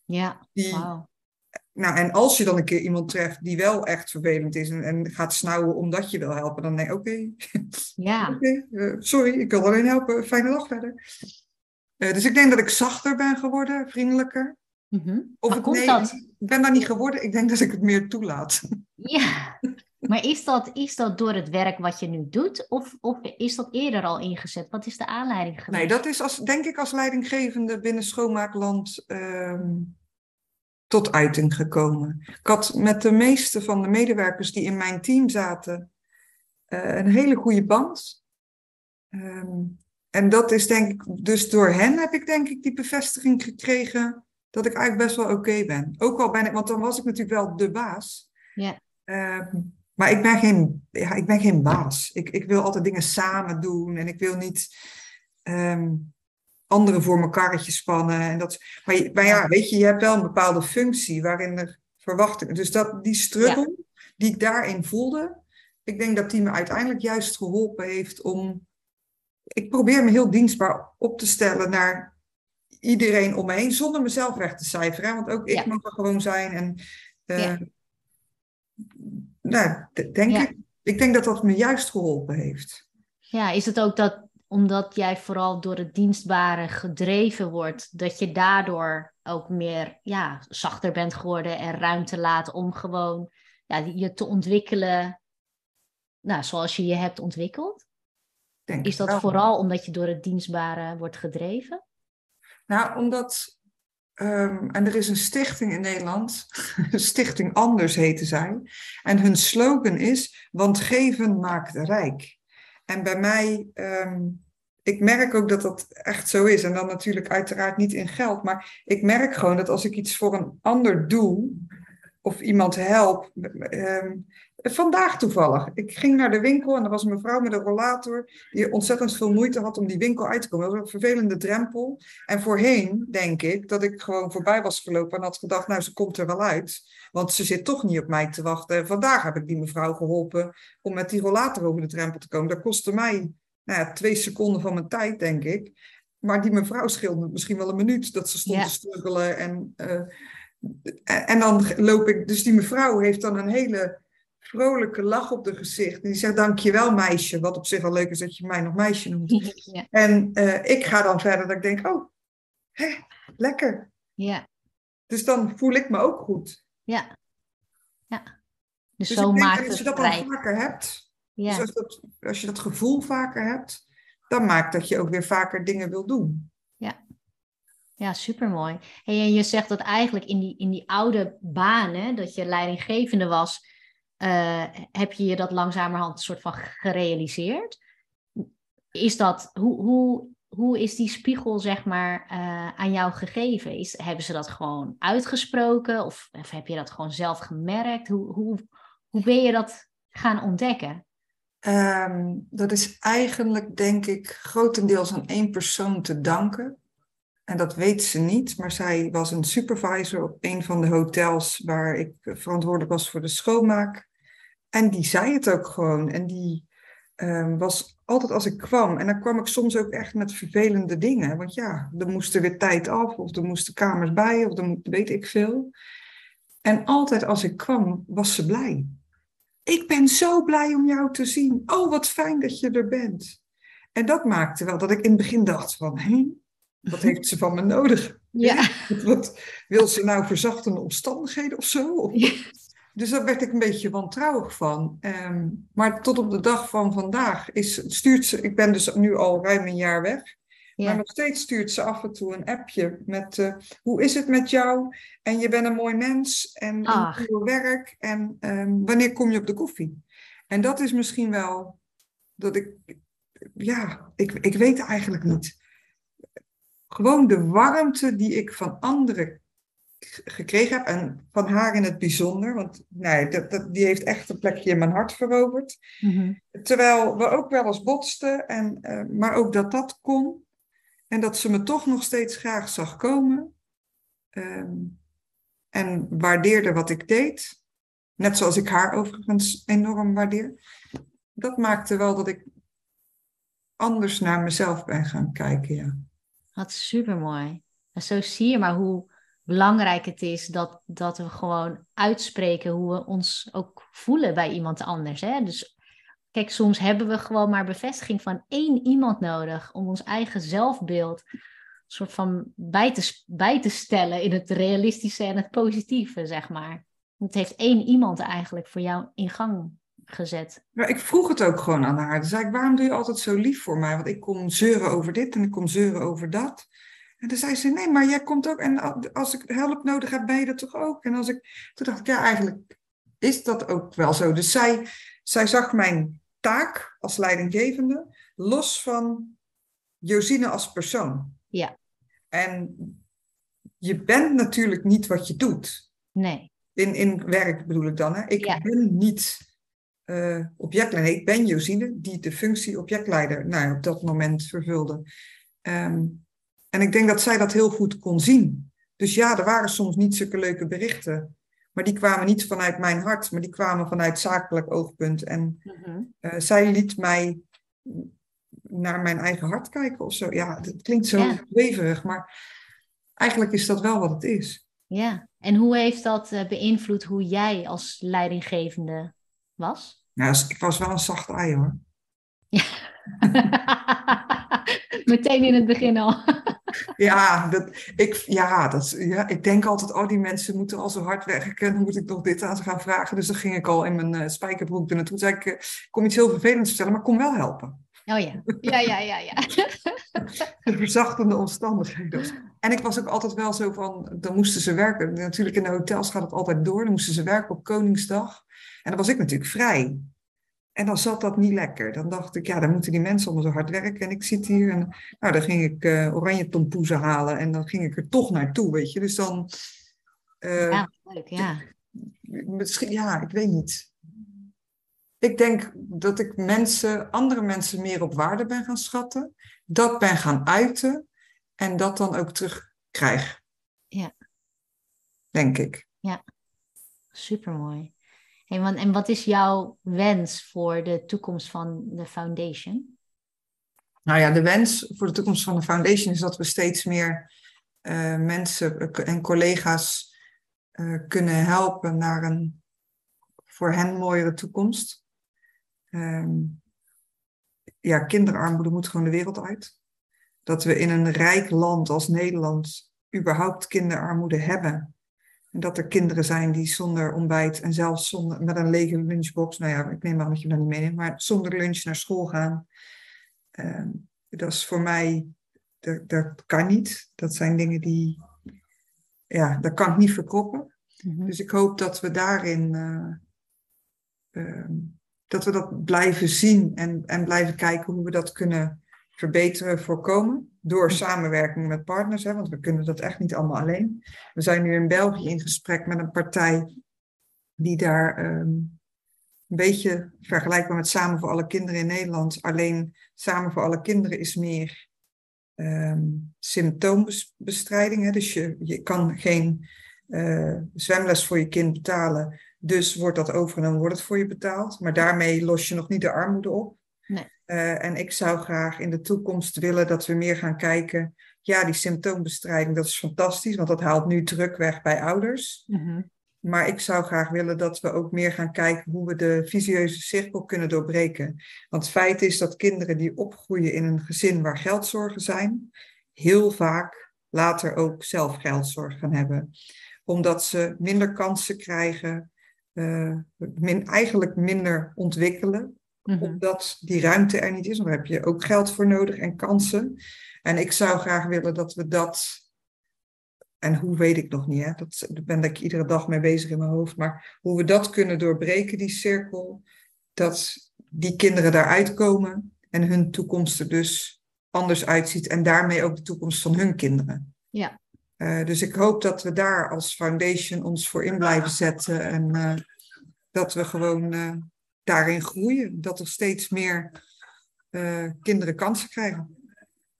Ja, die, wow nou, en als je dan een keer iemand treft die wel echt vervelend is en, en gaat snauwen omdat je wil helpen, dan denk je, oké, ja. Eh, sorry, ik wil alleen helpen, fijne dag verder. Uh, dus ik denk dat ik zachter ben geworden, vriendelijker. Mm Of nee, dat? Ik ben daar niet geworden, ik denk dat ik het meer toelaat. Ja, maar is dat, is dat door het werk wat je nu doet, of, of is dat eerder al ingezet? Wat is de aanleiding geweest? Nee, dat is als, denk ik als leidinggevende binnen schoonmaakland... Ehm, tot uiting gekomen. Ik had met de meeste van de medewerkers die in mijn team zaten uh, een hele goede band. Um, en dat is denk ik, dus door hen heb ik denk ik die bevestiging gekregen dat ik eigenlijk best wel oké ben. Ook al ben ik, want dan was ik natuurlijk wel de baas. Ja. Um, maar ik ben geen, ja, ik ben geen baas. Ik, ik wil altijd dingen samen doen en ik wil niet. Um, anderen voor mijn karretje spannen. En dat, maar, maar ja, weet je, je hebt wel een bepaalde functie waarin er verwachtingen. Dus dat, die struggle die ik daarin voelde, ik denk dat die me uiteindelijk juist geholpen heeft om. Ik probeer me heel dienstbaar op te stellen naar iedereen om me heen, zonder mezelf weg te cijferen. Want ook ik mag er gewoon zijn. En uh, nou, denk ik, ik denk dat dat me juist geholpen heeft. Ja, is het ook dat omdat jij vooral door het dienstbare gedreven wordt, dat je daardoor ook meer ja, zachter bent geworden en ruimte laat om gewoon ja, je te ontwikkelen nou, zoals je je hebt ontwikkeld? Denk Is dat vooral omdat je door het dienstbare wordt gedreven? Nou, omdat, um, en er is een stichting in Nederland, Stichting Anders heten zij, en hun slogan is, want geven maakt rijk. En bij mij, um, ik merk ook dat dat echt zo is. En dan natuurlijk uiteraard niet in geld. Maar ik merk gewoon dat als ik iets voor een ander doe, of iemand help. Um, vandaag toevallig. Ik ging naar de winkel en er was een mevrouw met een rollator die ontzettend veel moeite had om die winkel uit te komen. Dat was een vervelende drempel. En voorheen denk ik dat ik gewoon voorbij was gelopen en had gedacht, nou ze komt er wel uit. Want ze zit toch niet op mij te wachten. En vandaag heb ik die mevrouw geholpen om met die rollator over de drempel te komen. Dat kostte mij nou ja, twee seconden van mijn tijd, denk ik. Maar die mevrouw scheelde misschien wel een minuut dat ze stond te struggelen. En, uh, en dan loop ik, dus die mevrouw heeft dan een hele vrolijke lach op de gezicht. En die zegt, dankjewel meisje. Wat op zich al leuk is dat je mij nog meisje noemt. Ja. En uh, ik ga dan verder dat ik denk, oh, hè, lekker. Ja. Dus dan voel ik me ook goed. Ja. Ja. Dus, dus zo maakt het Als je dat dan vaker hebt, ja. dus als, dat, als je dat gevoel vaker hebt, dan maakt dat je ook weer vaker dingen wil doen. Ja, ja supermooi. Hey, en je zegt dat eigenlijk in die, in die oude banen, dat je leidinggevende was, uh, heb je je dat langzamerhand soort van gerealiseerd? Is dat, hoe, hoe, hoe is die spiegel, zeg maar, uh, aan jou gegeven? Is, hebben ze dat gewoon uitgesproken of, of heb je dat gewoon zelf gemerkt? Hoe, hoe, hoe ben je dat gaan ontdekken? Um, dat is eigenlijk, denk ik, grotendeels aan één persoon te danken. En dat weet ze niet, maar zij was een supervisor op een van de hotels waar ik verantwoordelijk was voor de schoonmaak. En die zei het ook gewoon. En die um, was altijd als ik kwam, en dan kwam ik soms ook echt met vervelende dingen. Want ja, er moest er weer tijd af, of er moesten kamers bij, of er weet ik veel. En altijd als ik kwam, was ze blij. Ik ben zo blij om jou te zien. Oh, wat fijn dat je er bent. En dat maakte wel dat ik in het begin dacht van, hé, wat heeft ze van me nodig? Ja. Wat, wil ze nou verzachtende omstandigheden of zo? Dus daar werd ik een beetje wantrouwig van. Ehm, maar tot op de dag van vandaag is, stuurt ze, ik ben dus nu al ruim een jaar weg. Maar nog steeds stuurt ze af en toe een appje met uh, hoe is het met jou? En je bent een mooi mens en je werk. En um, wanneer kom je op de koffie? En dat is misschien wel dat ik, ja, ik, ik weet eigenlijk niet. Gewoon de warmte die ik van anderen gekregen heb. En van haar in het bijzonder. Want nee, dat, dat, die heeft echt een plekje in mijn hart veroverd. Mhm. Terwijl we ook wel eens botsten. En, uh, maar ook dat dat kon. En dat ze me toch nog steeds graag zag komen. Um, en waardeerde wat ik deed. Net zoals ik haar overigens enorm waardeer. Dat maakte wel dat ik anders naar mezelf ben gaan kijken, ja. Wat supermooi. En zo zie je maar hoe belangrijk het is dat, dat we gewoon uitspreken hoe we ons ook voelen bij iemand anders. Hè? Dus kijk, soms hebben we gewoon maar bevestiging van één iemand nodig om ons eigen zelfbeeld soort van bij te, bij te stellen in het realistische en het positieve, zeg maar. Het heeft één iemand eigenlijk voor jou in gang gezet. Ja, ik vroeg het ook gewoon aan haar. Toen zei ik, waarom doe je altijd zo lief voor mij? Want ik kom zeuren over dit en ik kom zeuren over dat. En toen zei ze, nee, maar jij komt ook. En als ik hulp nodig heb, ben je dat toch ook? En als ik, toen dacht ik, ja, eigenlijk is dat ook wel zo. Dus zij, zij zag mijn taak als leidinggevende los van Josine als persoon. Ja. En je bent natuurlijk niet wat je doet. Nee. In, in werk bedoel ik dan. Hè? Ik ben niet uh, objectleider. Ik ben Josine die de functie objectleider nou, op dat moment vervulde. Um, en ik denk dat zij dat heel goed kon zien. Dus ja, er waren soms niet zulke leuke berichten. Maar die kwamen niet vanuit mijn hart, maar die kwamen vanuit zakelijk oogpunt. En mhm. eh, zij liet mij naar mijn eigen hart kijken of zo. Ja, het klinkt zo ja. weverig, maar eigenlijk is dat wel wat het is. Ja, en hoe heeft dat uh, beïnvloed hoe jij als leidinggevende was? Ja, ik was wel een zacht ei hoor. Ja. Meteen in het begin al. ja, dat, ik, ja, dat, ja, ik denk altijd, oh, die mensen moeten al zo hard werken. Dan moet ik nog dit aan ze gaan vragen. Dus dan ging ik al in mijn uh, spijkerbroek er naartoe. Zei ik, uh, kom iets heel vervelends vertellen, maar kom wel helpen. Oh ja, ja, ja, ja. ja. de verzachtende omstandigheden. En ik was ook altijd wel zo van, dan moesten ze werken. Natuurlijk in de hotels gaat het altijd door. Dan moesten ze werken op Koningsdag. En dan was ik natuurlijk vrij. En dan zat dat niet lekker. Dan dacht ik, ja, dan moeten die mensen allemaal zo hard werken. En ik zit hier en nou, dan ging ik uh, oranje tompoezen halen. En dan ging ik er toch naartoe, weet je. Dus dan... Uh, ja, leuk, ja. Misschien, ja, ik weet niet. Ik denk dat ik mensen, andere mensen meer op waarde ben gaan schatten. Dat ben gaan uiten. En dat dan ook terugkrijg. Ja. Denk ik. Ja, supermooi. En, wat is jouw wens voor de toekomst van de foundation? Nou ja, de wens voor de toekomst van de foundation is dat we steeds meer uh, mensen en collega's uh, kunnen helpen naar een voor hen mooiere toekomst. Ehm, ja, kinderarmoede moet gewoon de wereld uit. Dat we in een rijk land als Nederland überhaupt kinderarmoede hebben. En dat er kinderen zijn die zonder ontbijt en zelfs zonder, met een lege lunchbox, nou ja, ik neem aan dat je dat niet meeneemt, maar zonder lunch naar school gaan. Ehm, dat is voor mij, dat, dat kan niet. Dat zijn dingen die, ja, dat kan ik niet verkroppen. Mhm. Dus ik hoop dat we daarin, uh, dat we dat blijven zien en, en blijven kijken hoe we dat kunnen verbeteren, voorkomen. Door samenwerking met partners, hè, want we kunnen dat echt niet allemaal alleen. We zijn nu in België in gesprek met een partij die daar um, een beetje vergelijkbaar met Samen voor alle kinderen in Nederland. Alleen Samen voor alle kinderen is meer um, symptoombestrijding. Hè? Dus je, je kan geen uh, zwemles voor je kind betalen. Dus wordt dat overgenomen, wordt het voor je betaald. Maar daarmee los je nog niet de armoede op. Nee. Uh, en ik zou graag in de toekomst willen dat we meer gaan kijken. Ja, die symptoombestrijding, dat is fantastisch, want dat haalt nu druk weg bij ouders. Mm Maar ik zou graag willen dat we ook meer gaan kijken hoe we de visieuze cirkel kunnen doorbreken. Want het feit is dat kinderen die opgroeien in een gezin waar geldzorgen zijn, heel vaak later ook zelf geldzorg gaan hebben. Omdat ze minder kansen krijgen, uh, min, eigenlijk minder ontwikkelen. Mhm. Omdat die ruimte er niet is. Dan heb je ook geld voor nodig en kansen. En ik zou graag willen dat we dat. En hoe weet ik nog niet, hè? Dat, daar ben ik iedere dag mee bezig in mijn hoofd. Maar hoe we dat kunnen doorbreken, die cirkel. Dat die kinderen daaruit komen en hun toekomst er dus anders uitziet. En daarmee ook de toekomst van hun kinderen. Ja. Uh, dus ik hoop dat we daar als foundation ons voor in blijven zetten. En uh, dat we gewoon uh, daarin groeien. Dat er steeds meer uh, kinderen kansen krijgen.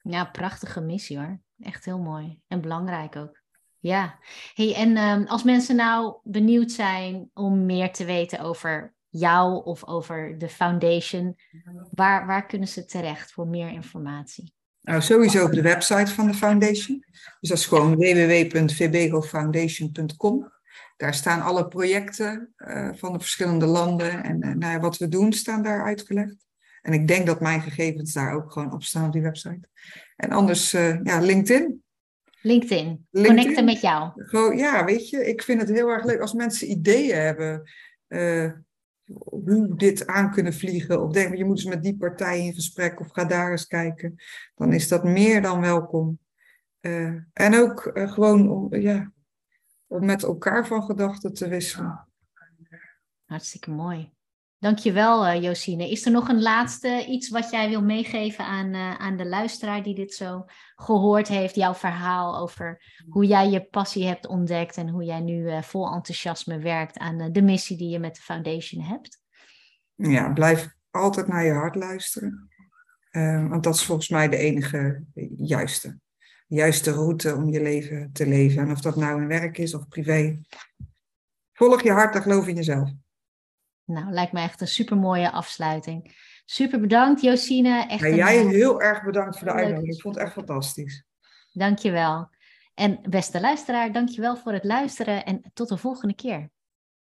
Ja, prachtige missie hoor. Echt heel mooi. En belangrijk ook. Ja. Hey, en um, als mensen nou benieuwd zijn om meer te weten over jou of over de foundation, waar, waar kunnen ze terecht voor meer informatie? Nou, sowieso op de website van de foundation. Dus dat is gewoon www.vbegofoundation.com. Daar staan alle projecten uh, van de verschillende landen en uh, nou ja, wat we doen staan daar uitgelegd. En ik denk dat mijn gegevens daar ook gewoon op staan op die website. En anders, uh, ja, LinkedIn. LinkedIn. LinkedIn. Connecten met jou. Gewoon, ja, weet je, ik vind het heel erg leuk als mensen ideeën hebben hoe dit aan kunnen vliegen. Of denken, je moet eens met die partij in gesprek of ga daar eens kijken. Dan is dat meer dan welkom. en ook gewoon, ja, om met elkaar van gedachten te wisselen. Hartstikke mooi. Dankjewel, uh, Josine. Is er nog een laatste iets wat jij wil meegeven aan, uh, aan de luisteraar die dit zo gehoord heeft? Jouw verhaal over hoe jij je passie hebt ontdekt en hoe jij nu uh, vol enthousiasme werkt aan de missie die je met de foundation hebt? Ja, blijf altijd naar je hart luisteren. want dat is volgens mij de enige juiste juiste route om je leven te leven. En of dat nou in werk is of privé. Volg je hart en geloof in jezelf. Nou, lijkt me echt een super mooie afsluiting. Super bedankt, Josine. Echt ja, jij een... heel erg bedankt voor de uitnodiging. Ik vond het echt fantastisch. Dankjewel. En beste luisteraar, dankjewel voor het luisteren en tot de volgende keer.